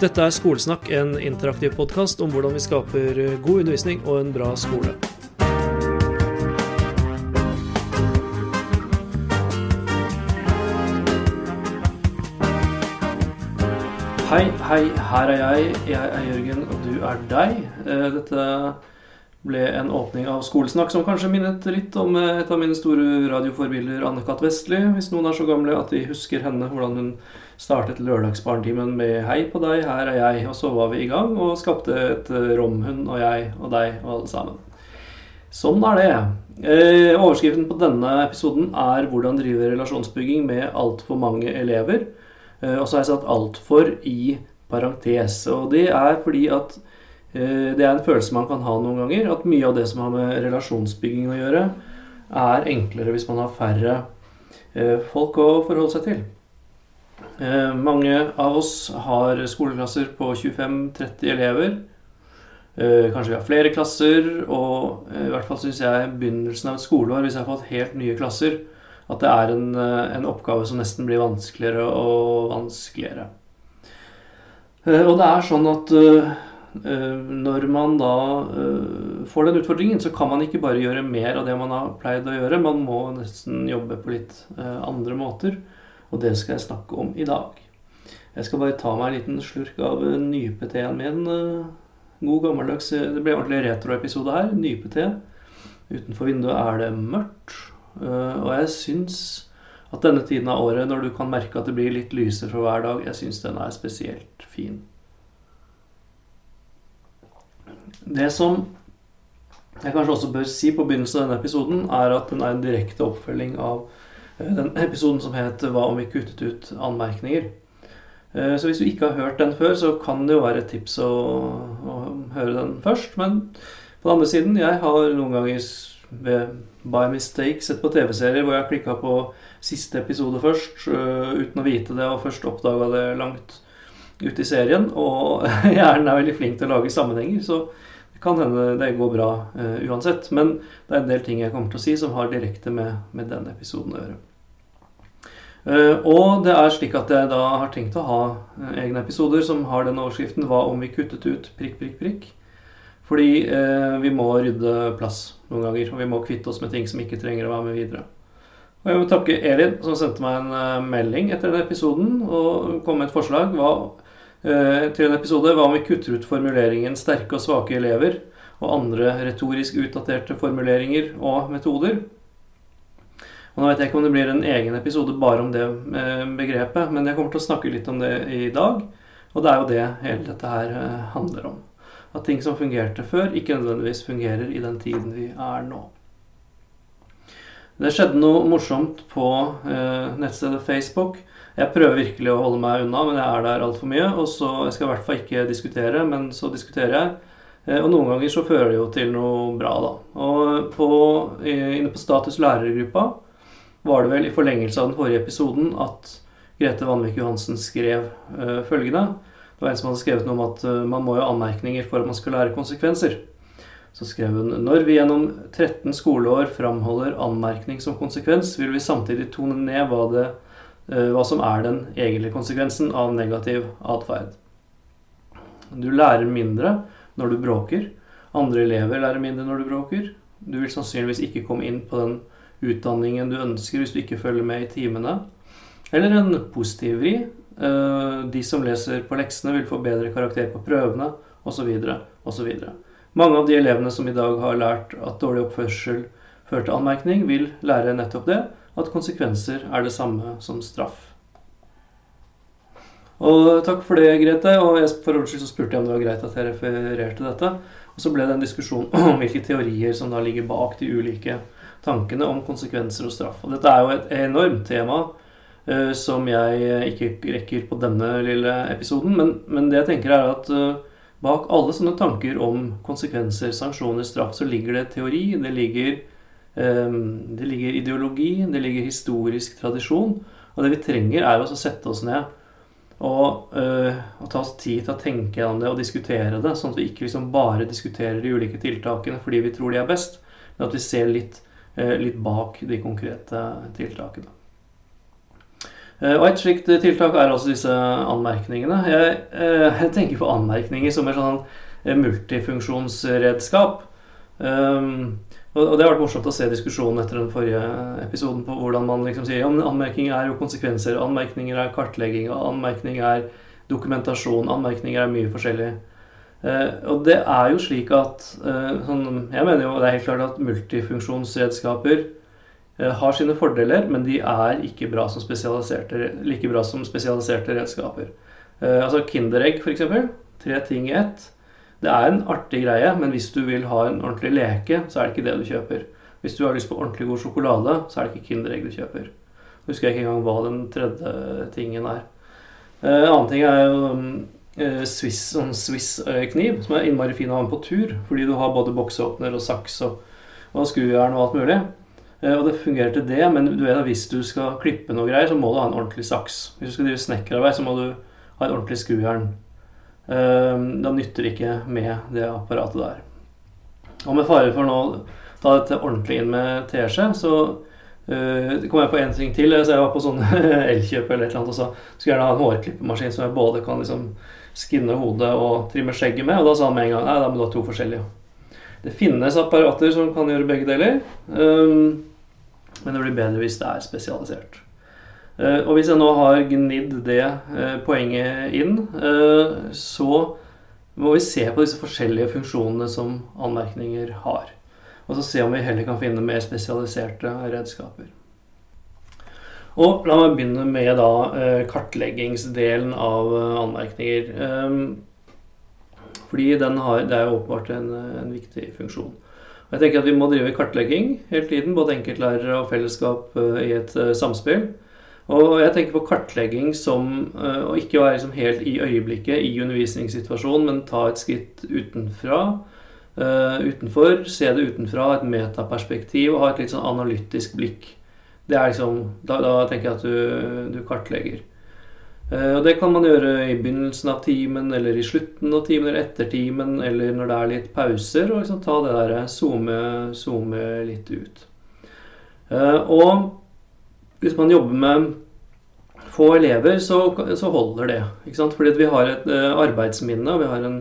Dette er Skolesnakk, en interaktiv podkast om hvordan vi skaper god undervisning og en bra skole. Hei, hei, her er jeg. Jeg er Jørgen, og du er deg. Eh, Dette ble en åpning av Skolesnakk som kanskje minnet litt om eh, et av mine store radioforbilder, Anne-Kat. Vestli. Hvis noen er så gamle at de husker henne, hvordan hun startet lørdagsbarnetimen med 'Hei på deg, her er jeg', og så var vi i gang og skapte et rom, romhund og jeg og deg og alle sammen. Sånn er det. Eh, overskriften på denne episoden er 'Hvordan drive relasjonsbygging med altfor mange elever'. Eh, og så har jeg satt 'altfor' i parentes. Og det er fordi at eh, det er en følelse man kan ha noen ganger, at mye av det som har med relasjonsbygging å gjøre, er enklere hvis man har færre eh, folk å forholde seg til. Eh, mange av oss har skoleklasser på 25-30 elever. Eh, kanskje vi har flere klasser, og eh, i hvert fall syns jeg begynnelsen av et skoleår, hvis jeg har fått helt nye klasser, at det er en, eh, en oppgave som nesten blir vanskeligere og vanskeligere. Eh, Og det er sånn at eh, eh, når man da eh, får den utfordringen, så kan man ikke bare gjøre mer av det man har pleid å gjøre. Man må nesten jobbe på litt eh, andre måter, og det skal jeg snakke om i dag. Jeg skal bare ta meg en liten slurk av nypeteen min. eh, God gammeldags eh, Det ble ordentlig retroepisode her. Nype-te. Utenfor vinduet er det mørkt. eh, Og jeg syns at denne tiden av året, når du kan merke at det blir litt lysere for hver dag, jeg syns den er spesielt fin. Det som jeg kanskje også bør si på begynnelsen av denne episoden, er at den er en direkte oppfølging av eh, den episoden som het 'Hva om vi kuttet ut anmerkninger'? Eh, Så hvis du ikke har hørt den før, så kan det jo være et tips å, å høre den først. Men på den andre siden, jeg har noen ganger ved by mistake sett på TV-serier hvor jeg klikka på siste episode først øh, uten å vite det, og først oppdaga det langt ute i serien. Og hjernen er veldig flink til å lage sammenhenger, så det kan hende det går bra uh, uansett. Men det er en del ting jeg kommer til å si som har direkte med, med den episoden å gjøre. Uh, og det er slik at jeg da har tenkt å ha uh, egne episoder som har den overskriften 'Hva om vi kuttet ut prikk, prikk, prikk'? Fordi vi må rydde plass noen ganger, og vi må kvitte oss med ting som ikke trenger å være med videre. Og jeg vil takke Elin, som sendte meg en melding etter den episoden og kom med et forslag hva, til en episode. Hva om vi kutter ut formuleringen 'sterke og svake elever' og andre retorisk utdaterte formuleringer og metoder? Og nå vet jeg ikke om det blir en egen episode bare om det eh, begrepet, men jeg kommer til å snakke litt om det i dag. Og det er jo det hele dette her eh, handler om. At ting som fungerte før, ikke nødvendigvis fungerer i den tiden vi er nå. Det skjedde noe morsomt på eh, nettstedet Facebook. Jeg prøver virkelig å holde meg unna, men jeg er der altfor mye. Og så jeg skal i hvert fall ikke diskutere, men så diskuterer jeg. Eh, og noen ganger så fører det jo til noe bra, da. Og på, inne på Status lærergruppa var det vel i forlengelse av den forrige episoden at Grete Vanvik Johansen skrev eh, følgende. Det var en som hadde skrevet noe om at eh, man må jo ha anmerkninger for at man skal lære konsekvenser. Så skrev hun når vi gjennom 13 skoleår framholder anmerkning som konsekvens, vil vi samtidig tone ned hva, det, eh, hva som er den egentlige konsekvensen av negativ atferd. Du lærer mindre når du bråker. Andre elever lærer mindre når du bråker. Du vil sannsynligvis ikke komme inn på den utdanningen du ønsker hvis du ikke følger med i timene. Eller en positiv vri. Eh, De som leser på leksene, vil få bedre karakter på prøvene, osv. osv. Mange av de elevene som i dag har lært at dårlig oppførsel fører til anmerkning, vil lære nettopp det, at konsekvenser er det samme som straff. Og takk for det, Grete. Og jeg, for ordens skyld spurte jeg om det var greit at jeg refererte dette. Og så ble det en diskusjon om hvilke teorier som da ligger bak de ulike tankene om konsekvenser og straff. Og dette er jo et enormt tema uh, som jeg ikke rekker på denne lille episoden. Men, men det jeg tenker er at eh, bak alle sånne tanker om konsekvenser, sanksjoner, straff, så ligger det teori. Det ligger, eh, det ligger ideologi, det ligger historisk tradisjon. Og det vi trenger, er å sette oss ned og, øh, og ta oss tid til å tenke gjennom det og diskutere det, sånn at vi ikke liksom bare diskuterer de ulike tiltakene fordi vi tror de er best, men at vi ser litt, øh, litt bak de konkrete tiltakene. Og Et slikt tiltak er altså disse anmerkningene. Jeg, jeg tenker på anmerkninger som et sånn multifunksjonsredskap. Um, og Det har vært morsomt å se diskusjonen etter den forrige episoden på hvordan man liksom sier om anmerkning er jo konsekvenser, anmerkninger er kartlegging, anmerkning er dokumentasjon, anmerkninger er mye forskjellig. Uh, og det er jo slik at uh, sånn, Jeg mener jo det er helt klart at multifunksjonsredskaper har sine fordeler, men de er ikke bra like bra som spesialiserte redskaper. altså Kinderegg, f.eks. Tre ting i ett det er en artig greie, men hvis du vil ha en ordentlig leke, så er det ikke det du kjøper. Hvis du har lyst på ordentlig god sjokolade, så er det ikke Kinderegg du kjøper. Husker jeg ikke engang hva den tredje tingen er. En uh, annen ting er jo uh, Swiss, sånn Swiss-kniv, som er innmari fin å ha med på tur. Fordi du har både bokseåpner og saks og, og skrujern og alt mulig. Uh, og det fungerer til det, men du vet at hvis du skal klippe noe greier, så må du ha en ordentlig saks. Hvis du skal drive snekkerarbeid, så må du ha et ordentlig skrujern. Ehm, da nytter det ikke med det apparatet der. Og med fare for nå ta dette ordentlig inn med teskje, så uh, kom jeg på en ting til. Så jeg var på sånn Elkjøp eller et eller annet, og sa skulle gjerne ha en hårklippemaskin som jeg både kan liksom skinne hodet og trimme skjegget med. Og da sa han med en gang nei, da må du ha to forskjellige. Det finnes apparater som kan gjøre begge deler, um, men det blir bedre hvis det er spesialisert. Eh, og hvis jeg nå har gnidd det eh, poenget inn, eh, så må vi se på disse forskjellige funksjonene som anmerkninger har. Og så se om vi heller kan finne mer spesialiserte redskaper. Og la meg begynne med da kartleggingsdelen av anmerkninger. Fordi har, det er jo åpenbart en, en, viktig funksjon. Og jeg tenker at Vi må drive kartlegging hele tiden, både enkeltlærere og fellesskap i et samspill. Og jeg tenker på kartlegging som uh, å ikke være liksom helt i øyeblikket i undervisningssituasjonen, men ta et skritt utenfra. Utenfor, se det utenfra, et metaperspektiv og ha et litt sånn analytisk blikk. Det er liksom, da, da tenker jeg at du, du kartlegger. Uh, og Det kan man gjøre i begynnelsen av timen, eller i slutten av timen, eller etter timen, eller når det er litt pauser. og liksom Ta det der, zoome, zoome litt ut. og hvis man jobber med få elever, så, så holder det. Ikke sant? Fordi vi har et arbeidsminne og vi har en,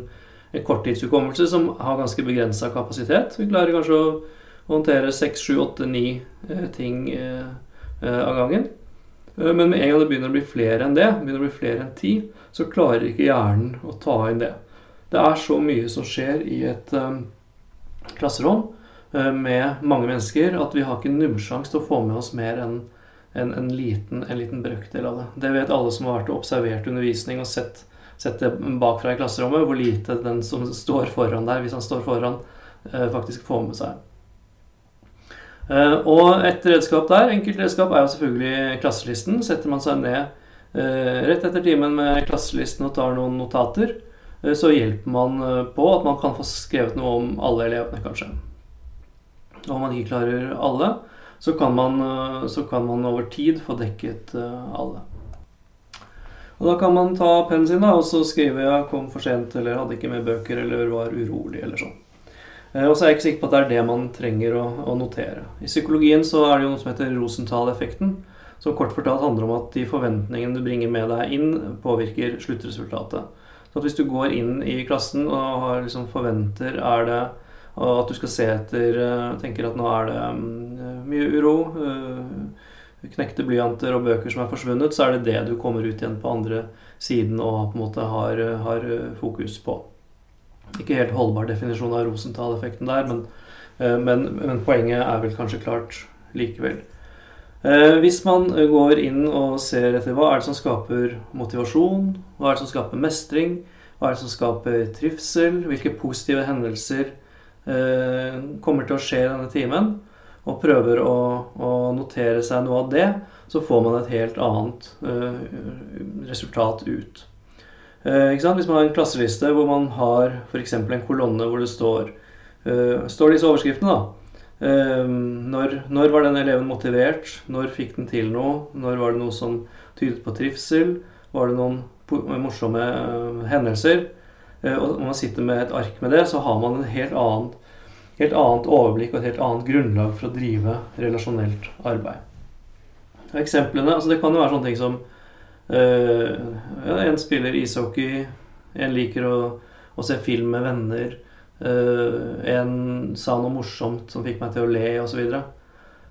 en korttidshukommelse som har ganske begrensa kapasitet. Vi klarer kanskje å håndtere seks, sju, åtte, ni ting av gangen. Men med en gang det begynner å bli flere enn det, begynner å bli flere enn ti, så klarer ikke hjernen å ta inn det. Det er så mye som skjer i et um, klasserom med mange mennesker at vi har ikke nubbsjans til å få med oss mer enn en, en, liten, en liten brøkdel av det. Det vet alle som har vært og observert undervisning og sett, sett, det bakfra i klasserommet, hvor lite den som står foran der, hvis han står foran, eh, faktisk får med seg. Eh, og et redskap der, enkelt redskap, er jo selvfølgelig klasselisten. Setter man seg ned eh, rett etter timen med klasselisten og tar noen notater, så hjelper man på at man kan få skrevet noe om alle elevene, kanskje. Og om man ikke klarer alle, så kan, man, eh, så kan man over tid få dekket eh, alle. Og Da kan man ta pennen sin da, og så skrive 'jeg 'kom for sent' eller 'hadde ikke med bøker' eller 'var urolig' eller sånn. Eh, og så er jeg ikke sikker på at det er det man trenger å, å notere. I psykologien så er det jo noe som heter Rosenthal-effekten. Som kort fortalt handler om at de forventningene du bringer med deg inn, påvirker sluttresultatet. Så at hvis du går inn i klassen og liksom forventer er det at du skal se etter eh, tenker at nå er det mm, mye uro, eh, knekte blyanter og bøker som er forsvunnet, så er det det du kommer ut igjen på andre siden og på en måte har, har fokus på. Ikke helt holdbar definisjon av Rosenthal-effekten der, men, eh, men, men, poenget er vel kanskje klart likevel. Hvis man går inn og ser etter hva er det som skaper motivasjon, hva er det som skaper mestring, hva er det som skaper trivsel, hvilke positive hendelser Eh, kommer til å skje i denne timen, og prøver å, å, notere seg noe av det, så får man et helt annet resultat ut. Uh, Hvis man har en klasseliste hvor man har f.eks. en kolonne hvor det står, uh, står disse overskriftene, da. Når, når, var den eleven motivert? Når fikk den til noe? Når var det noe som tydet på trivsel? Var det noen morsomme hendelser? Eh, og når man sitter med et ark med det, så har man en helt annen, helt annet overblikk og et helt annet grunnlag for å drive relasjonelt arbeid. eksemplene altså Det kan jo være sånne ting som ja, En spiller ishockey, en liker å, å se film med venner. Uh, en sa noe morsomt som fikk meg til å le, osv.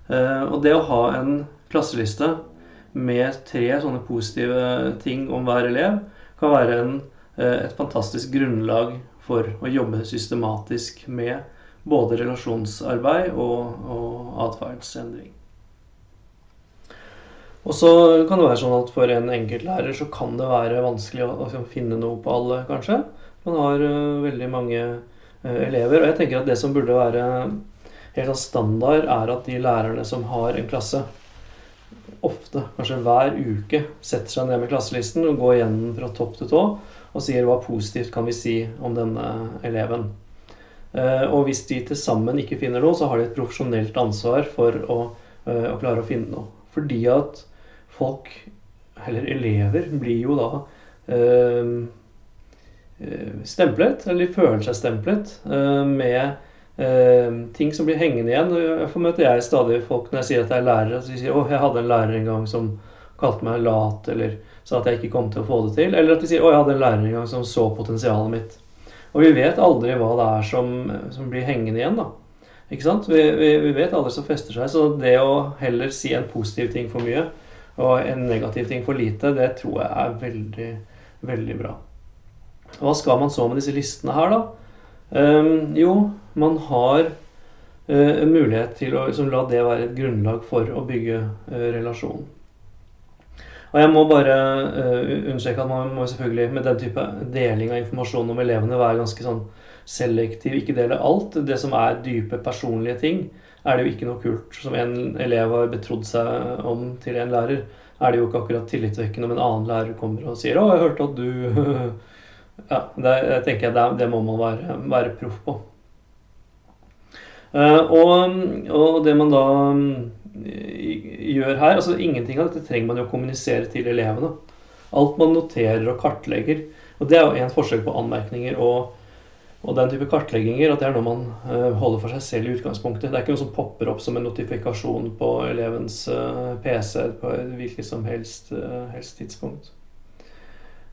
Uh, og det å ha en klasseliste med tre sånne positive ting om hver elev, kan være en, et fantastisk grunnlag for å jobbe systematisk med både relasjonsarbeid og, og atferdsendring. Og så kan det være sånn at for en enkeltlærer så kan det være vanskelig å, å finne noe på alle, kanskje. Man har uh, veldig mange uh, elever. Og jeg tenker at det som burde være helt av standard, er at de lærerne som har en klasse, ofte, kanskje hver uke, setter seg ned med klasselisten og går igjennom fra topp til tå og sier hva positivt kan vi si om denne eleven. Uh, og hvis de til sammen ikke finner noe, så har de et profesjonelt ansvar for å, å klare å finne noe. Fordi at folk, eller elever, blir jo da eh, stemplet, eller de føler seg stemplet, eh, med eh, ting som blir hengende igjen. Derfor møter jeg stadig folk når jeg sier at jeg er lærer, og de sier 'Å, jeg hadde en lærer en gang som kalte meg lat', eller sa at jeg ikke kom til å få det til. Eller at de sier 'Å, jeg hadde en lærer en gang som så potensialet mitt'. Og vi vet aldri hva det er som, som blir hengende igjen, da. Ikke sant? Vi, vi, vi vet aldri som fester seg. Så det å heller si en positiv ting for mye og en negativ ting for lite, det tror jeg er veldig, veldig bra. Hva skal man så med disse listene her, da? Um, jo, man har uh, en mulighet til å liksom, la det være et grunnlag for å bygge uh, relasjon. Og jeg må bare uh, understreke at man må selvfølgelig med den type deling av informasjon om elevene være ganske sånn selektiv, ikke dele alt. Det som er dype personlige ting, er det jo ikke noe kult. Som en elev har betrodd seg om til en lærer, er det jo ikke akkurat tillitvekkende om en annen lærer kommer og sier 'Å, jeg hørte at du Ja, det, jeg tenker jeg, det, det må man være, være proff på. Uh, og, og, det man da gjør her altså Ingenting av dette trenger man jo å kommunisere til elevene. Alt man noterer og kartlegger. Og det er jo en forskjell på anmerkninger og og den type kartlegginger at det er noe man uh, holder for seg selv i utgangspunktet. Det er ikke noe som popper opp som en notifikasjon på elevens eh, PC på hvilket som helst, uh, helst tidspunkt.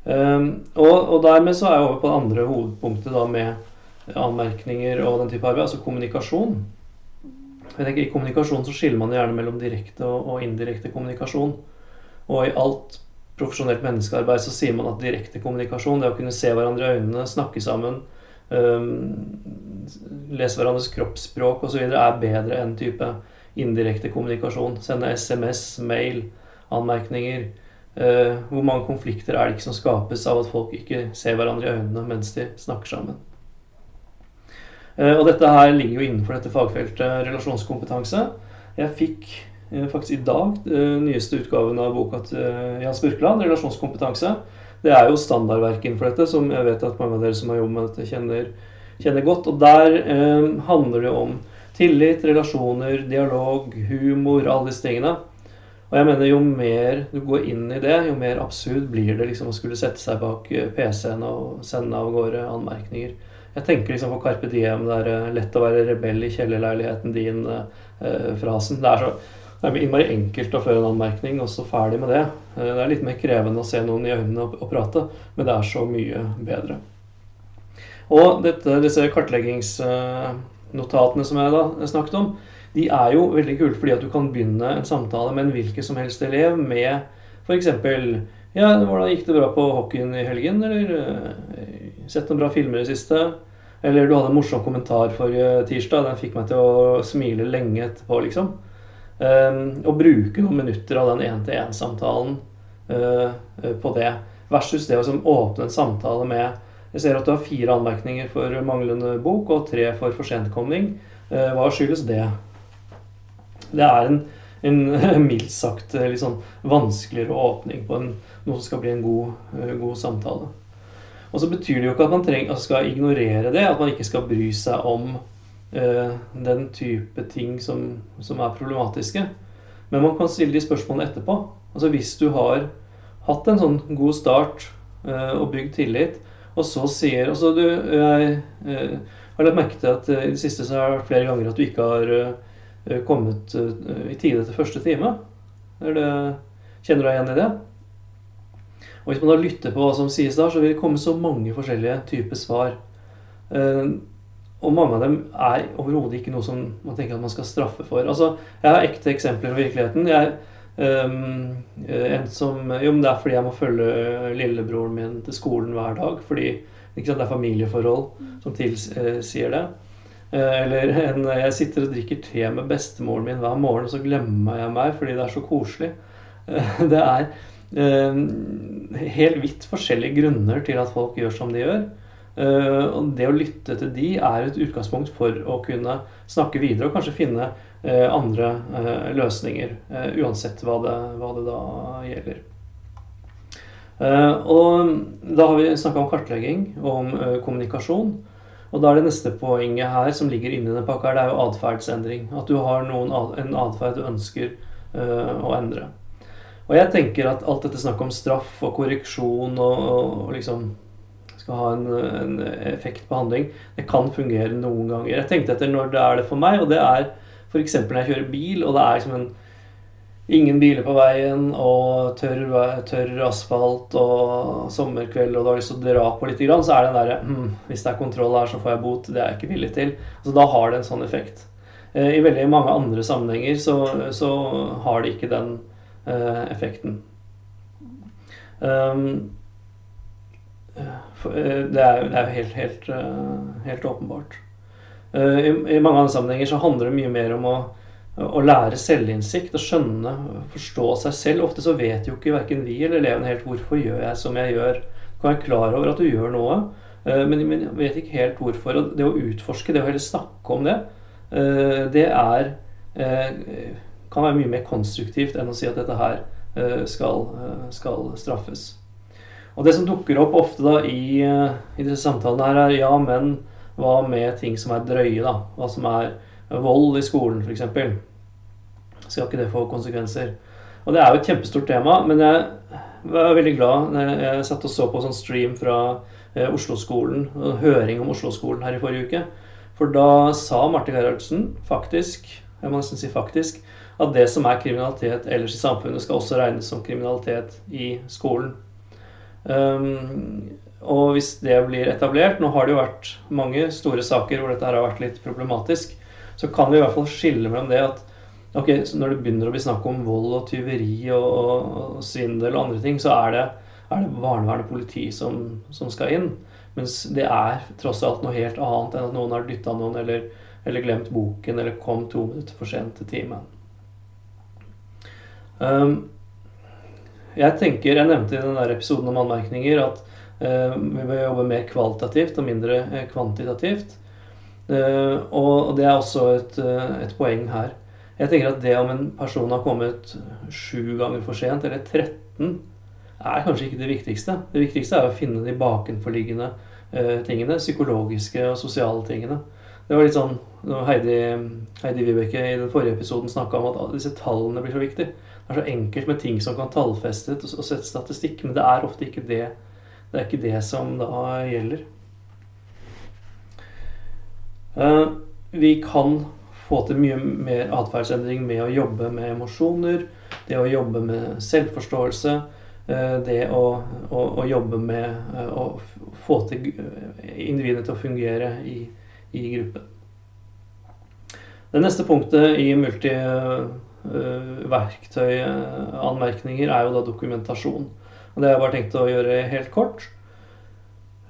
Um, og, og, dermed så er jeg over på det andre hovedpunktet da med anmerkninger og den type arbeid, altså kommunikasjon. Jeg tenker I kommunikasjon så skiller man gjerne mellom direkte og, og indirekte kommunikasjon. Og i alt profesjonelt menneskearbeid så sier man at direkte kommunikasjon, det å kunne se hverandre i øynene, snakke sammen, lese hverandres kroppsspråk osv. er bedre enn type indirekte kommunikasjon. Sende SMS, mail, anmerkninger. Uh, hvor mange konflikter er det ikke som skapes av at folk ikke ser hverandre i øynene mens de snakker sammen? Uh, og dette her ligger jo innenfor dette fagfeltet relasjonskompetanse. Jeg fikk uh, faktisk i dag nyeste utgaven av boka til Jan Spurkeland, 'Relasjonskompetanse'. Det er jo standardverk innenfor dette, som jeg vet at mange av dere som har jobbet med dette, kjenner, kjenner godt. Og der eh, handler det om tillit, relasjoner, dialog, humor, alle disse tingene. Og jeg mener jo mer du går inn i det, jo mer absurd blir det liksom å skulle sette seg bak eh, PC-en og sende av gårde anmerkninger. Jeg tenker liksom på Carpe Diem, det er eh, lett å være rebell i kjellerleiligheten din-frasen. Eh, det er så det er innmari enkelt å føre en anmerkning, og så ferdig med det. Eh, det er litt mer krevende å se noen i øynene og, prate, men det er så mye bedre. Og dette, disse kartleggingsnotatene som jeg da snakket om, de er jo veldig kult fordi at du kan begynne en samtale med en hvilken som helst elev med f.eks. Ja, hvordan gikk det bra på hockeyen i helgen? Eller uh, sett noen bra filmer i det siste? Eller du hadde en morsom kommentar forrige tirsdag. Den fikk meg til å smile lenge etterpå, liksom. Ehm, og bruke noen minutter av den én-til-én-samtalen eh, eh, på det. Versus det å åpne en samtale med Jeg ser at du har fire anmerkninger for manglende bok og tre for forsentkomning. Eh, hva skyldes det? Det er en, en mildt sagt litt sånn vanskeligere åpning på en, noe som skal bli en god, god samtale. Og så betyr det jo ikke at man treng, altså skal ignorere det, at man ikke skal bry seg om den type ting som, som, er problematiske. Men man kan stille de spørsmålene etterpå. Altså Hvis du har hatt en sånn god start uh, og bygd tillit, og så sier altså du, Jeg uh, har lagt merke til at i det siste så har det vært flere ganger at du ikke har kommet i tide til første time. Det, kjenner du deg igjen i det? Og hvis man da lytter på hva som sies da, så vil det komme så mange forskjellige typer svar. Og mange av dem er overhodet ikke noe som man tenker at man skal straffe for. Altså, Jeg har ekte eksempler fra virkeligheten. Jeg, um, en som, jo, men Det er fordi jeg må følge lillebroren min til skolen hver dag. Fordi sant, det er familieforhold som tilsier det. Eh, eller en, jeg sitter og drikker te med bestemoren min hver morgen, og så glemmer jeg meg fordi det er så koselig. Eh, det er eh, helt vidt forskjellige grunner til at folk gjør som de gjør. Og det å lytte til de er et utgangspunkt for å kunne snakke videre og kanskje finne andre løsninger, uansett hva det, hva det da gjelder. Og da har vi snakka om kartlegging og om kommunikasjon. Og da er det neste poenget her som ligger inni den pakka, det er jo atferdsendring. At du har noen, en atferd du ønsker å endre. Og jeg tenker at alt dette snakket om straff og korreksjon og, og liksom skal ha en, en, effekt det kan fungere noen ganger. Jeg tenkte etter når det er det for meg, og det er f.eks. når jeg kjører bil, og det er liksom en ingen biler på veien og tørr, tørr, asfalt og sommerkveld og du har lyst til å dra på litt, så er det den derre hm, Hvis det er kontroll her, så får jeg bot. Det er jeg ikke villig til. Så da har det en sånn effekt. Eh, I veldig mange andre sammenhenger så, så har det ikke den uh, effekten. Um, det er jo helt, helt, helt, åpenbart. I, I mange andre sammenhenger så handler det mye mer om å å lære selvinnsikt og skjønne, forstå seg selv. Ofte så vet jo ikke verken vi eller eleven helt hvorfor gjør jeg som jeg gjør. Du kan være klar over at du gjør noe, eh, men jeg vet ikke helt hvorfor. Og det å utforske, det å heller snakke om det, eh, det er eh, kan være mye mer konstruktivt enn å si at dette her skal, skal straffes. Og det som dukker opp ofte da i, i disse samtalene her, er ja, men hva med ting som er drøye, da? Hva som er vold i skolen, f.eks skal ikke det få konsekvenser? Og det er jo et kjempestort tema, men jeg var veldig glad når jeg satt og så på sånn stream fra eh, Oslo-skolen, høring om Oslo-skolen her i forrige uke. For da sa Marte Gerhardsen faktisk, jeg må nesten si faktisk, at det som er kriminalitet ellers i samfunnet, skal også regnes som kriminalitet i skolen. Um, og hvis det blir etablert Nå har det jo vært mange store saker hvor dette her har vært litt problematisk. Så kan vi i hvert fall skille mellom det at Ok, Når det begynner å bli snakk om vold og tyveri og, og, og svindel og andre ting, så er det, er det barnevern og politi som, som, skal inn. Mens det er tross alt noe helt annet enn at noen har dytta noen eller, eller, glemt boken eller kom to minutter for sent til timen. Um, jeg tenker, jeg nevnte i den episoden om anmerkninger at uh, vi bør jobbe mer kvalitativt og mindre eh, kvantitativt. Uh, og det er også et, uh, et poeng her. Jeg tenker at det om en person har kommet sju ganger for sent, eller 13, er kanskje ikke det viktigste. Det viktigste er å finne de bakenforliggende uh, tingene. Psykologiske og sosiale tingene. Det var litt sånn Heidi, Heidi Vibeke i den forrige episoden snakka om at disse tallene blir så viktige. Er så enkelt med ting som kan tallfestes og sette statistikk, men det er ofte ikke det. Det ikke det som da gjelder. Uh, vi kan få til mye mer atferdsendring med å jobbe med emosjoner, det å jobbe med selvforståelse, eh, det å, å, å jobbe med eh, å få til individet til å fungere i, i gruppen. Det neste punktet i multiverktøyanmerkninger eh, er jo da dokumentasjon. Og Det har jeg bare tenkt å gjøre helt kort.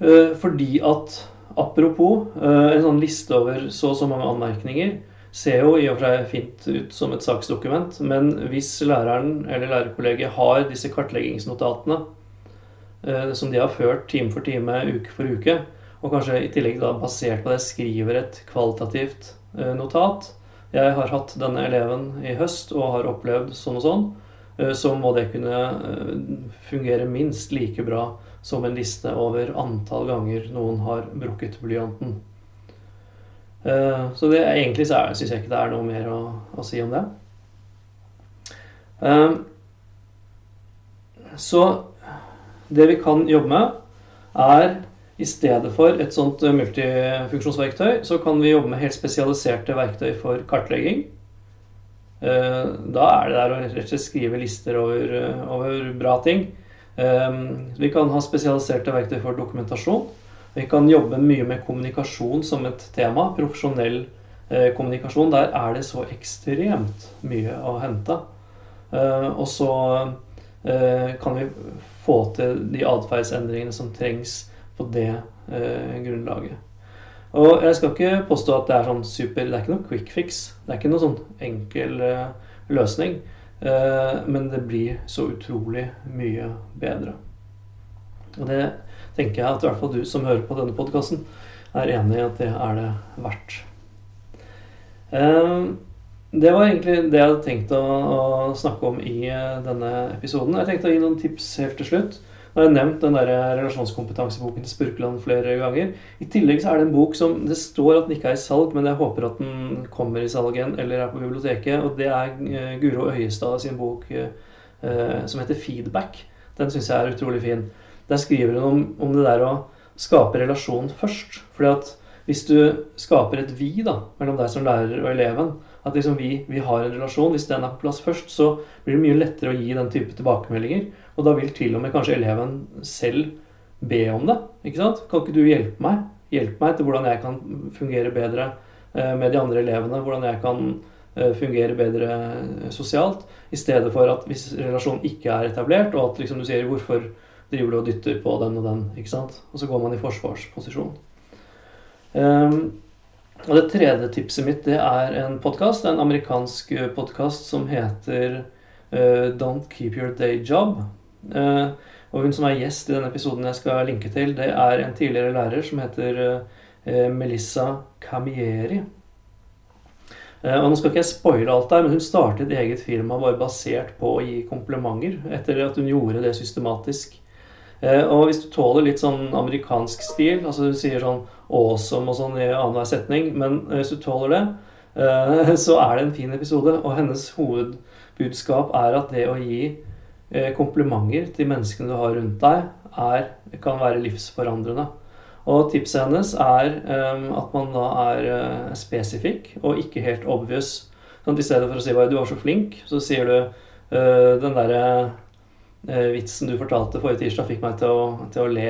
Fordi at apropos en sånn liste over så og så mange anmerkninger, ser jo i og for seg fint ut som et saksdokument, men hvis læreren eller lærerkollegiet har disse kartleggingsnotatene eh, som de har ført time for time, uke for uke, og kanskje i tillegg da basert på det skriver et kvalitativt eh, notat Jeg har hatt denne eleven i høst og har opplevd sånn og sånn. Eh, så må det kunne eh, fungere minst like bra som en liste over antall ganger noen har brukket blyanten. Eh, så det, egentlig så syns jeg ikke det er noe mer å, å si om det. Så det vi kan jobbe med, er i stedet for et sånt multifunksjonsverktøy, så kan vi jobbe med helt spesialiserte verktøy for kartlegging. Da er det der å rett og slett skrive lister over, over bra ting. Vi kan ha spesialiserte verktøy for dokumentasjon. Vi kan jobbe mye med kommunikasjon som et tema. Profesjonell kommunikasjon. Der er det så ekstremt mye å hente. Og så kan vi få til de atferdsendringene som trengs på det grunnlaget. Og jeg skal ikke påstå at det er sånn super Det er ikke noen quick fix. Det er ikke noen sånn enkel eh, løsning. Eh, men det blir så utrolig mye bedre. Og det tenker jeg at i hvert fall du som hører på denne podkasten, er enig i at det er det verdt. Uh, det var egentlig det jeg hadde tenkt å, å snakke om i denne episoden. Jeg tenkte å gi noen tips helt til slutt. Nå har jeg nevnt den der relasjonskompetanseboken til Spurkeland flere ganger. I tillegg så er det en bok som det står at den ikke er i salg, men jeg håper at den kommer i salg igjen eller er på biblioteket. Og det er eh, Guro Øyestad sin bok eh, som heter 'Feedback'. Den syns jeg er utrolig fin. Der skriver hun om, om, det der å skape relasjon først. Fordi at hvis du skaper et vi da, mellom deg som lærer og eleven, at liksom vi, vi, har en relasjon. Hvis den er på plass først, så blir det mye lettere å gi den type tilbakemeldinger. Og da vil til og med kanskje eleven selv be om det. ikke sant? Kan ikke du hjelpe meg? Hjelpe meg til hvordan jeg kan fungere bedre eh, med de andre elevene. Hvordan jeg kan eh, fungere bedre eh, sosialt. I stedet for at hvis relasjonen ikke er etablert, og at liksom du sier 'hvorfor driver du og dytter på den og den', ikke sant? Og så går man i forsvarsposisjon. Um, og det tredje tipset mitt det er en podkast, en amerikansk eh, podkast som heter uh, Don't Keep Your Day Job. Uh, og hun som er gjest i denne episoden jeg skal linke til, det er en tidligere lærer som heter uh, Melissa Camieri. og Nå skal ikke jeg spoile alt der, men hun startet eget firma bare basert på å gi komplimenter etter at hun gjorde det systematisk. og hvis du tåler litt sånn amerikansk stil, altså du sier sånn awesome og sånn i annenhver setning. Men hvis du tåler det, eh, så er det en fin episode. Og hennes hovedbudskap er at det å gi eh, komplimenter til menneskene du har rundt deg, er, kan være livsforandrende. Og tipset hennes er um, at man da er spesifikk og ikke helt obvious. Sånn, I stedet for å si 'du var så flink', så sier du den derre vitsen du fortalte forrige tirsdag, fikk meg til å, til å le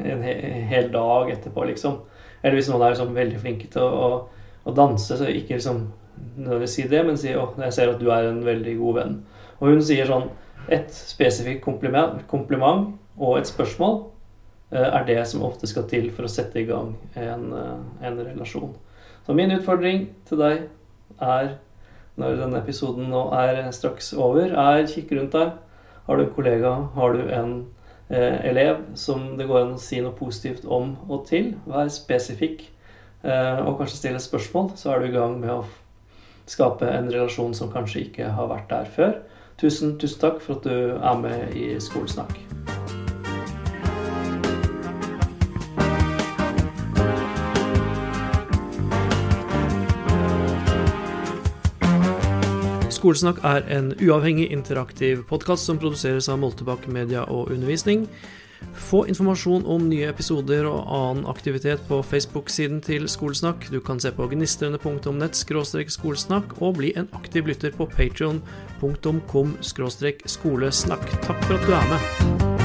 en hel dag etterpå, liksom. Eller hvis noen er liksom veldig flinke til å, å, å danse, så ikke liksom nødvendigvis si det, men si 'Å, jeg ser at du er en veldig god venn. Og hun sier sånn Et spesifikt kompliment, kompliment og et spørsmål eh, er det som ofte skal til for å sette i gang en, eh, en relasjon. Så min utfordring til deg er, når denne episoden nå er straks over, er kikk rundt deg. Har du en kollega? Har du en Eh, elev som det går an å si noe positivt om og til. Vær spesifikk eh, og kanskje stille spørsmål, så er du i gang med å skape en relasjon som kanskje ikke har vært der før. Tusen, tusen takk for at du er med i Skolesnakk. Skolesnakk er en uavhengig, interaktiv podkast som produseres av Moltebakk Media og Undervisning. Få informasjon om nye episoder og annen aktivitet på Facebook-siden til Skolesnakk. Du kan se på gnistrende.nett skolesnakk og bli en aktiv lytter på patrion.com skolesnakk. Takk for at du er med.